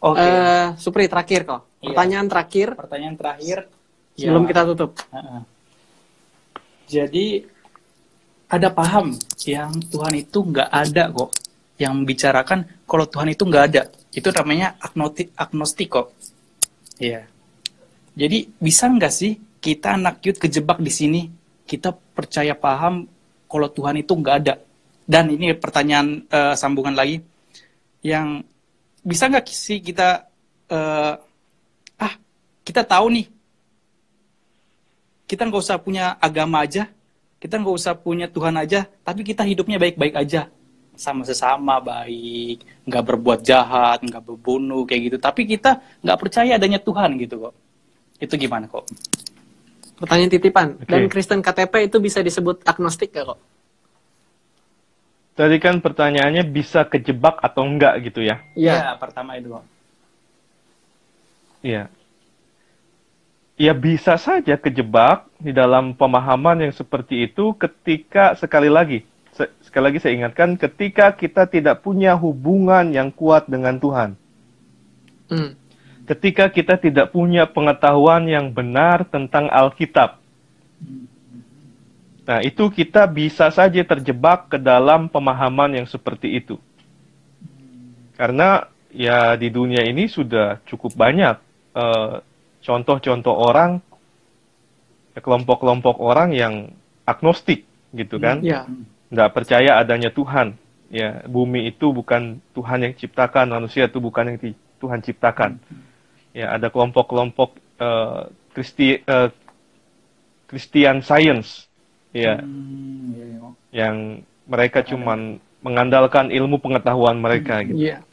Oke. Eh, Supri terakhir kok. Iya. Pertanyaan terakhir Pertanyaan terakhir. sebelum Ya, kita tutup. Heeh. Jadi ada paham yang Tuhan itu nggak ada kok. Yang membicarakan kalau Tuhan itu nggak ada. Itu namanya agnostik, agnostik kok. Iya. Jadi bisa nggak sih kita anak youth kejebak di sini? Kita percaya paham kalau Tuhan itu nggak ada. Dan ini pertanyaan eh, sambungan lagi. Yang bisa nggak sih kita eh, ah kita tahu nih kita nggak usah punya agama aja, kita nggak usah punya Tuhan aja, tapi kita hidupnya baik-baik aja, sama sesama baik, nggak berbuat jahat, nggak berbunuh kayak gitu. Tapi kita nggak percaya adanya Tuhan gitu kok. Itu gimana kok? Pertanyaan titipan. Oke. Dan Kristen KTP itu bisa disebut agnostik gak kok? Tadi kan pertanyaannya bisa kejebak atau enggak gitu ya? Iya. Ya, pertama itu kok. Iya. Ya bisa saja kejebak di dalam pemahaman yang seperti itu ketika sekali lagi se- sekali lagi saya ingatkan ketika kita tidak punya hubungan yang kuat dengan Tuhan. Hmm. Ketika kita tidak punya pengetahuan yang benar tentang Alkitab. Nah, itu kita bisa saja terjebak ke dalam pemahaman yang seperti itu. Karena ya di dunia ini sudah cukup banyak eh, contoh-contoh orang, kelompok-kelompok orang yang agnostik gitu kan, Iya. nggak percaya adanya Tuhan. Ya, bumi itu bukan Tuhan yang ciptakan, manusia itu bukan yang Tuhan ciptakan. Ya, ada kelompok-kelompok eh, Kristi eh, Christian Science, ya, Hmm, iya, kok. yang mereka cuman mengandalkan ilmu pengetahuan mereka gitu. Iya.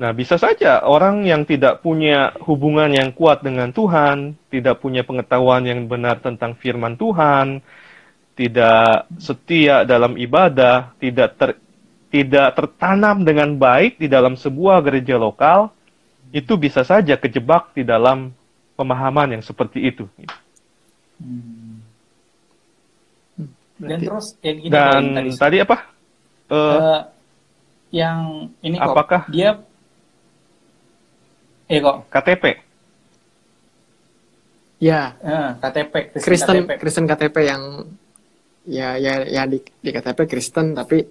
Nah, bisa saja orang yang tidak punya hubungan yang kuat dengan Tuhan, tidak punya pengetahuan yang benar tentang firman Tuhan, tidak setia dalam ibadah, tidak ter, tidak tertanam dengan baik di dalam sebuah gereja lokal, itu bisa saja kejebak di dalam pemahaman yang seperti itu. Hmm. Dan terus yang ini Dan tadi, tadi apa? Eh, eh, yang ini kok apakah- dia eh kok KTP. Ya. eh, KTP Kristen KTP. Kristen KTP yang ya ya ya di, di KTP Kristen tapi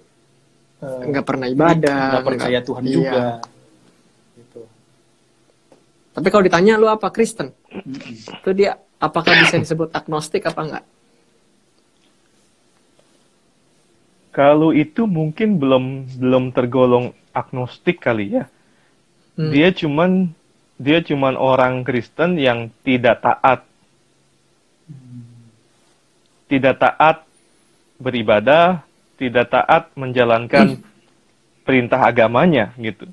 nggak pernah ibadah, nggak percaya Tuhan iya. juga gitu Tapi kalau ditanya lu apa Kristen? Mm-mm. Itu dia apakah bisa disebut agnostik apa enggak? Kalau itu mungkin belum belum tergolong agnostik kali ya. Hmm. Dia cuman dia cuman orang Kristen yang tidak taat. Tidak taat beribadah, tidak taat menjalankan perintah agamanya gitu.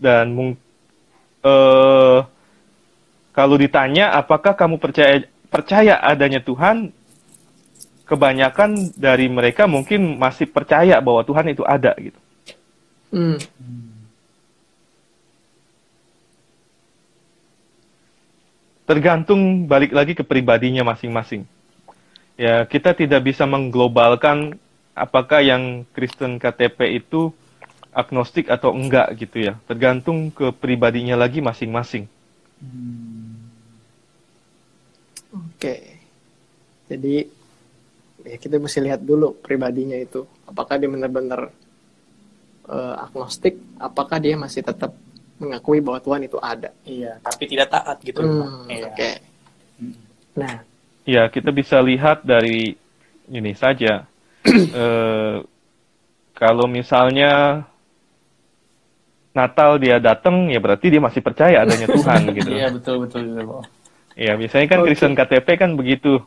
Dan mung- eh, kalau ditanya apakah kamu percaya percaya adanya Tuhan, kebanyakan dari mereka mungkin masih percaya bahwa Tuhan itu ada gitu. Hmm. tergantung balik lagi ke pribadinya masing-masing. Ya, kita tidak bisa mengglobalkan apakah yang Kristen KTP itu agnostik atau enggak gitu ya. Tergantung ke pribadinya lagi masing-masing. Oke. Jadi ya kita mesti lihat dulu pribadinya itu. Apakah dia benar-benar eh, agnostik? Apakah dia masih tetap mengakui bahwa Tuhan itu ada? iya tapi tidak taat gitu Hmm, Iya. Oke. Hmm. Nah, Ya, kita bisa lihat dari ini saja. Eh, kalau misalnya Natal dia datang, ya berarti dia masih percaya adanya Tuhan gitu. iya betul betul betul kok. Ya, biasanya kan. Kristen KTP kan begitu.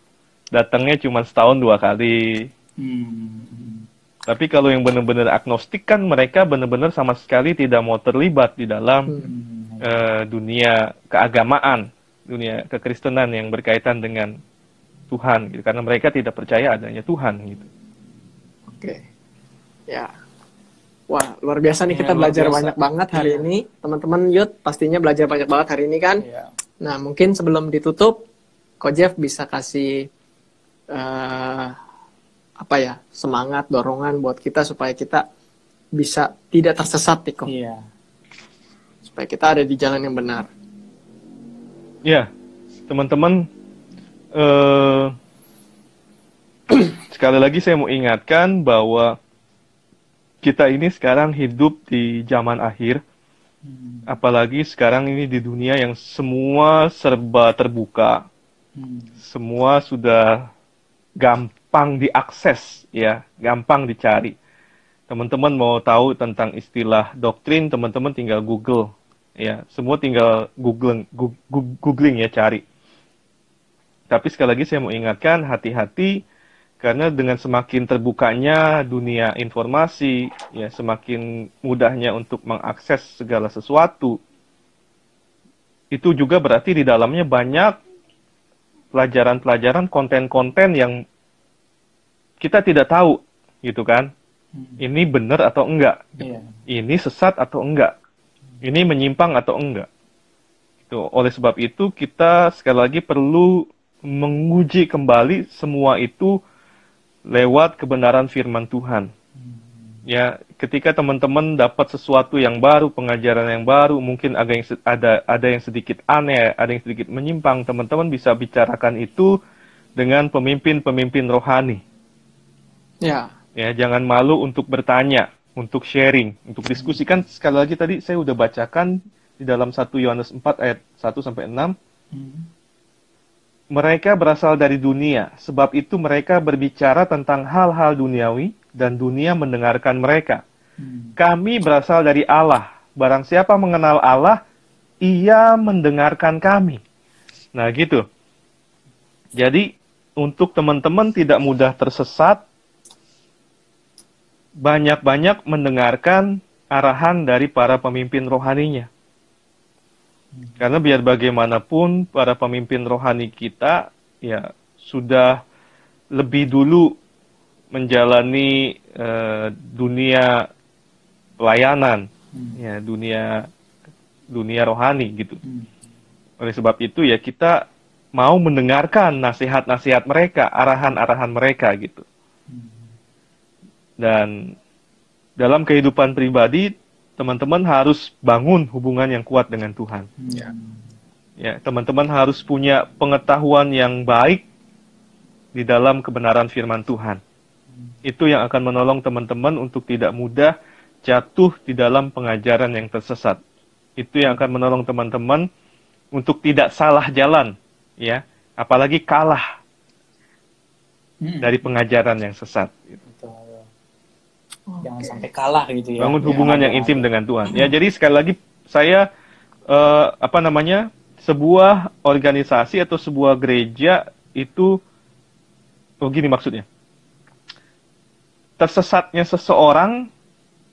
Datangnya cuma setahun dua kali. Hmm. Tapi kalau yang benar-benar agnostik kan mereka benar-benar sama sekali tidak mau terlibat di dalam hmm, eh, dunia keagamaan, dunia kekristenan yang berkaitan dengan Tuhan gitu. Karena mereka tidak percaya adanya Tuhan gitu. oke. Ya. Wah, luar biasa nih Iya, kita belajar biasa. banyak banget hari Iya. ini. Teman-teman Yud pastinya belajar banyak banget hari ini kan? Iya. Nah, mungkin sebelum ditutup, Ko Jeff bisa kasih eh, apa ya semangat, dorongan buat kita supaya kita bisa tidak tersesat nih kok. Iya. supaya kita ada di jalan yang benar. Ya, teman-teman, eh, sekali lagi saya mau ingatkan bahwa kita ini sekarang hidup di zaman akhir, Hmm. apalagi sekarang ini di dunia yang semua serba terbuka, Hmm. semua sudah gampang diakses, ya, gampang dicari. Teman-teman mau tahu tentang istilah doktrin, teman-teman tinggal Google, ya, semua tinggal googling, googling ya, cari. Tapi sekali lagi saya mau ingatkan, hati-hati karena dengan semakin terbukanya dunia informasi, ya semakin mudahnya untuk mengakses segala sesuatu. Itu juga berarti di dalamnya banyak pelajaran-pelajaran, konten-konten yang kita tidak tahu, gitu kan? Hmm. Ini benar atau enggak? Iya. Ini sesat atau enggak? Ini menyimpang atau enggak? Itu oleh sebab itu kita sekali lagi perlu menguji kembali semua itu lewat kebenaran firman Tuhan. Ya, ketika teman-teman dapat sesuatu yang baru, pengajaran yang baru, mungkin ada yang ada ada yang sedikit aneh, ada yang sedikit menyimpang, teman-teman bisa bicarakan itu dengan pemimpin-pemimpin rohani. Ya, Ya, jangan malu untuk bertanya, untuk sharing, untuk diskusikan. Sekali lagi tadi saya udah bacakan di dalam 1 Yohanes 4 ayat 1 sampai 6 Hmm. mereka berasal dari dunia, sebab itu mereka berbicara tentang hal-hal duniawi dan dunia mendengarkan mereka. Hmm. Kami berasal dari Allah. Barang siapa mengenal Allah, ia mendengarkan kami. Nah, gitu. Jadi, untuk teman-teman tidak mudah tersesat, banyak-banyak mendengarkan arahan dari para pemimpin rohaninya. Karena biar bagaimanapun para pemimpin rohani kita ya sudah lebih dulu menjalani eh, dunia pelayanan, Hmm. ya dunia dunia rohani gitu. Hmm. Oleh sebab itu ya kita mau mendengarkan nasihat-nasihat mereka, arahan-arahan mereka gitu. Dan dalam kehidupan pribadi teman-teman harus bangun hubungan yang kuat dengan Tuhan. Ya. Ya, teman-teman harus punya pengetahuan yang baik di dalam kebenaran firman Tuhan. Itu yang akan menolong teman-teman untuk tidak mudah jatuh di dalam pengajaran yang tersesat. Itu yang akan menolong teman-teman untuk tidak salah jalan, ya, apalagi kalah Hmm. dari pengajaran yang sesat. Betul. Jangan sampai kalah gitu ya. Bangun Ya, hubungan yang ya. intim dengan Tuhan. Ya, jadi sekali lagi saya eh, apa namanya? sebuah organisasi atau sebuah gereja itu oh gini maksudnya. Tersesatnya seseorang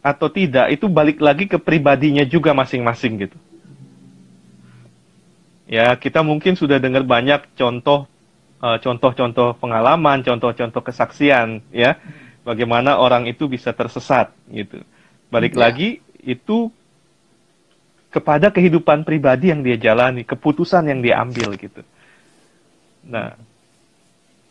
atau tidak itu balik lagi ke pribadinya juga masing-masing gitu. Ya, kita mungkin sudah dengar banyak contoh eh, contoh-contoh pengalaman, contoh-contoh kesaksian ya bagaimana orang itu bisa tersesat gitu. Balik Ya. lagi itu kepada kehidupan pribadi yang dia jalani, keputusan yang dia ambil gitu. Nah,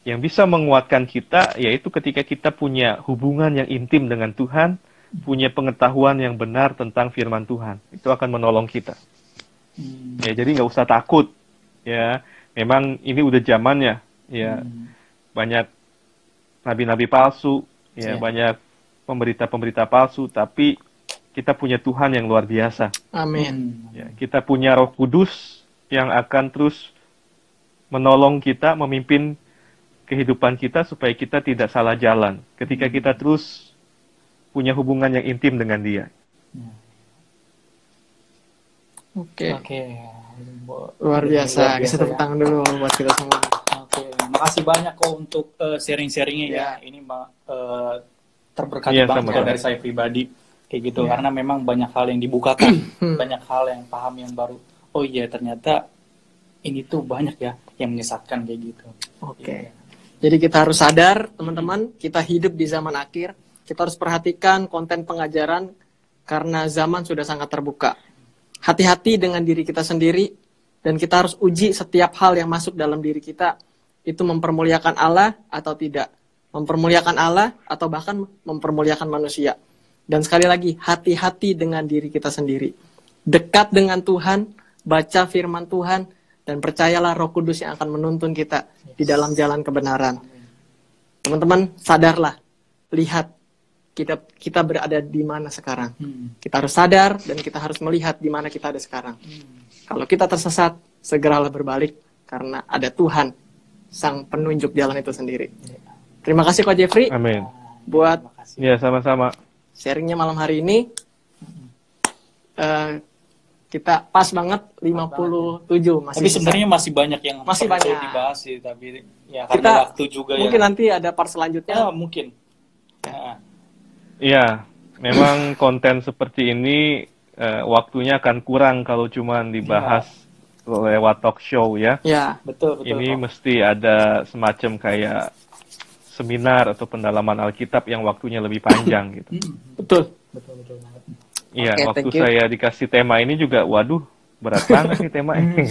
yang bisa menguatkan kita yaitu ketika kita punya hubungan yang intim dengan Tuhan, punya pengetahuan yang benar tentang firman Tuhan. Itu akan menolong kita. Hmm. Ya, jadi nggak usah takut. Ya, memang ini udah zamannya. Ya, Hmm. banyak nabi-nabi palsu, ya, Ya. banyak pemberita-pemberita palsu, tapi kita punya Tuhan yang luar biasa. amin. Ya, kita punya Roh Kudus yang akan terus menolong kita, memimpin kehidupan kita supaya kita tidak salah jalan. Ketika kita terus punya hubungan yang intim dengan Dia. Oke, Oke. Bo- luar biasa. Luar Kita tepuk ya. tangan dulu buat kita semua. Oke, makasih banyak kok untuk eh, sharing-sharingnya ya. Ya. Ini Mbak eh, terberkati Iya, banget kalau dari saya pribadi kayak gitu Ya. karena memang banyak hal yang dibukakan, Hmm. banyak hal yang paham yang baru. Oh iya ternyata ini tuh banyak ya yang menyesatkan kayak gitu. Oke. Jadi kita harus sadar, teman-teman, kita hidup di zaman akhir. Kita harus perhatikan konten pengajaran karena zaman sudah sangat terbuka. Hati-hati dengan diri kita sendiri dan kita harus uji setiap hal yang masuk dalam diri kita itu mempermuliakan Allah atau tidak. Mempermuliakan Allah atau bahkan mempermuliakan manusia. Dan sekali lagi, hati-hati dengan diri kita sendiri. dekat dengan Tuhan, baca firman Tuhan, dan percayalah Roh Kudus yang akan menuntun kita di dalam jalan kebenaran. Teman-teman, sadarlah, lihat kita kita berada di mana sekarang. Hmm. Kita harus sadar dan kita harus melihat di mana kita ada sekarang. Kalau kita tersesat, segeralah berbalik karena ada Tuhan sang penunjuk jalan itu sendiri. Terima kasih Kak Jeffrey Amin. buat. Ya, sama-sama. sharingnya malam hari ini. Eh, kita pas banget 57 masih Tapi sebenarnya masih banyak yang Masih perlu banyak. dibahas sih, tapi ya Kita karena waktu juga mungkin ya. nanti ada part selanjutnya. Ya, mungkin. Nah, Iya, memang konten seperti ini eh, waktunya akan kurang kalau cuma dibahas lewat talk show ya. Ya, betul betul. Ini kok. mesti ada semacam kayak seminar atau pendalaman Alkitab yang waktunya lebih panjang gitu. Hmm, betul. betul betul banget. Iya, Oke, waktu thank you. saya dikasih tema ini juga, waduh, berat banget nih tema ini.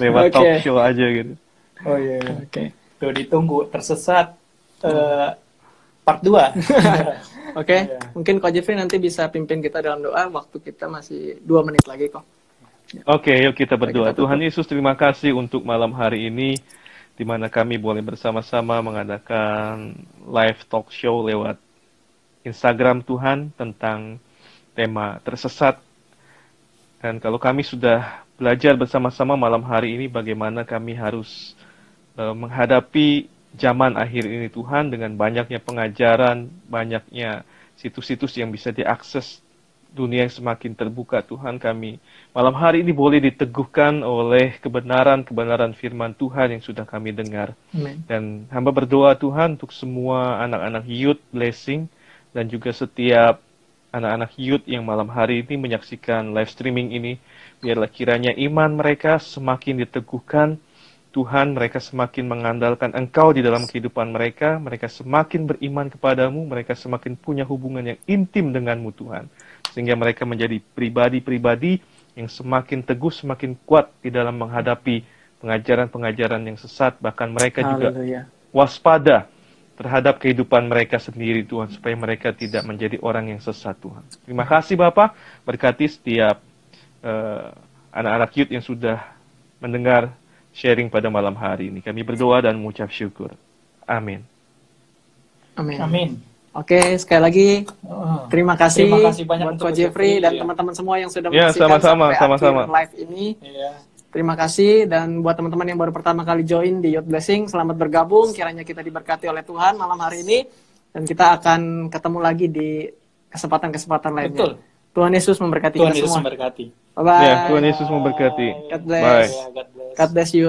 Lewat Oke. talk show aja gitu. oh iya. iya. Oke. Tuh ditunggu tersesat eh, part 2. Oke, Iya. mungkin Kak Jeffrey nanti bisa pimpin kita dalam doa. Waktu kita masih dua menit lagi kok. Oke, yuk kita berdoa. Kita tutup. Tuhan Yesus, terima kasih untuk malam hari ini, di mana kami boleh bersama-sama mengadakan live talk show lewat Instagram Tuhan tentang tema tersesat. Dan kalau kami sudah belajar bersama-sama malam hari ini, bagaimana kami harus eh, menghadapi zaman akhir ini Tuhan dengan banyaknya pengajaran, banyaknya situs-situs yang bisa diakses dunia yang semakin terbuka Tuhan kami malam hari ini boleh diteguhkan oleh kebenaran-kebenaran firman Tuhan yang sudah kami dengar Amin. dan hamba berdoa Tuhan untuk semua anak-anak youth blessing dan juga setiap anak-anak youth yang malam hari ini menyaksikan live streaming ini biarlah kiranya iman mereka semakin diteguhkan Tuhan mereka semakin mengandalkan Engkau di dalam kehidupan mereka, mereka semakin beriman kepadamu, mereka semakin punya hubungan yang intim denganmu Tuhan. Sehingga mereka menjadi pribadi-pribadi yang semakin teguh, semakin kuat di dalam menghadapi pengajaran-pengajaran yang sesat, bahkan mereka juga Haleluya. waspada terhadap kehidupan mereka sendiri Tuhan supaya mereka tidak menjadi orang yang sesat Tuhan. Terima kasih Bapak, berkati setiap eh, anak-anak youth yang sudah mendengar sharing pada malam hari ini. Kami berdoa dan mengucap syukur. Amin. Amin. Amin. Oke, sekali lagi Oh. terima kasih, Terima kasih banyak buat untuk Coach Jeffrey dan ya. teman-teman semua yang sudah Ya, menyaksikan sama-sama, sampai sama-sama. akhir live ini. Iya. Terima kasih dan buat teman-teman yang baru pertama kali join di Youth Blessing, selamat bergabung. Kiranya kita diberkati oleh Tuhan malam hari ini dan kita akan ketemu lagi di kesempatan-kesempatan lainnya. Betul. Tuhan Yesus memberkati Tuhan kita Yesus semua. memberkati. Bye bye. Ya, Tuhan Yesus memberkati. God bless. Bye. Ya, God bless. God bless you.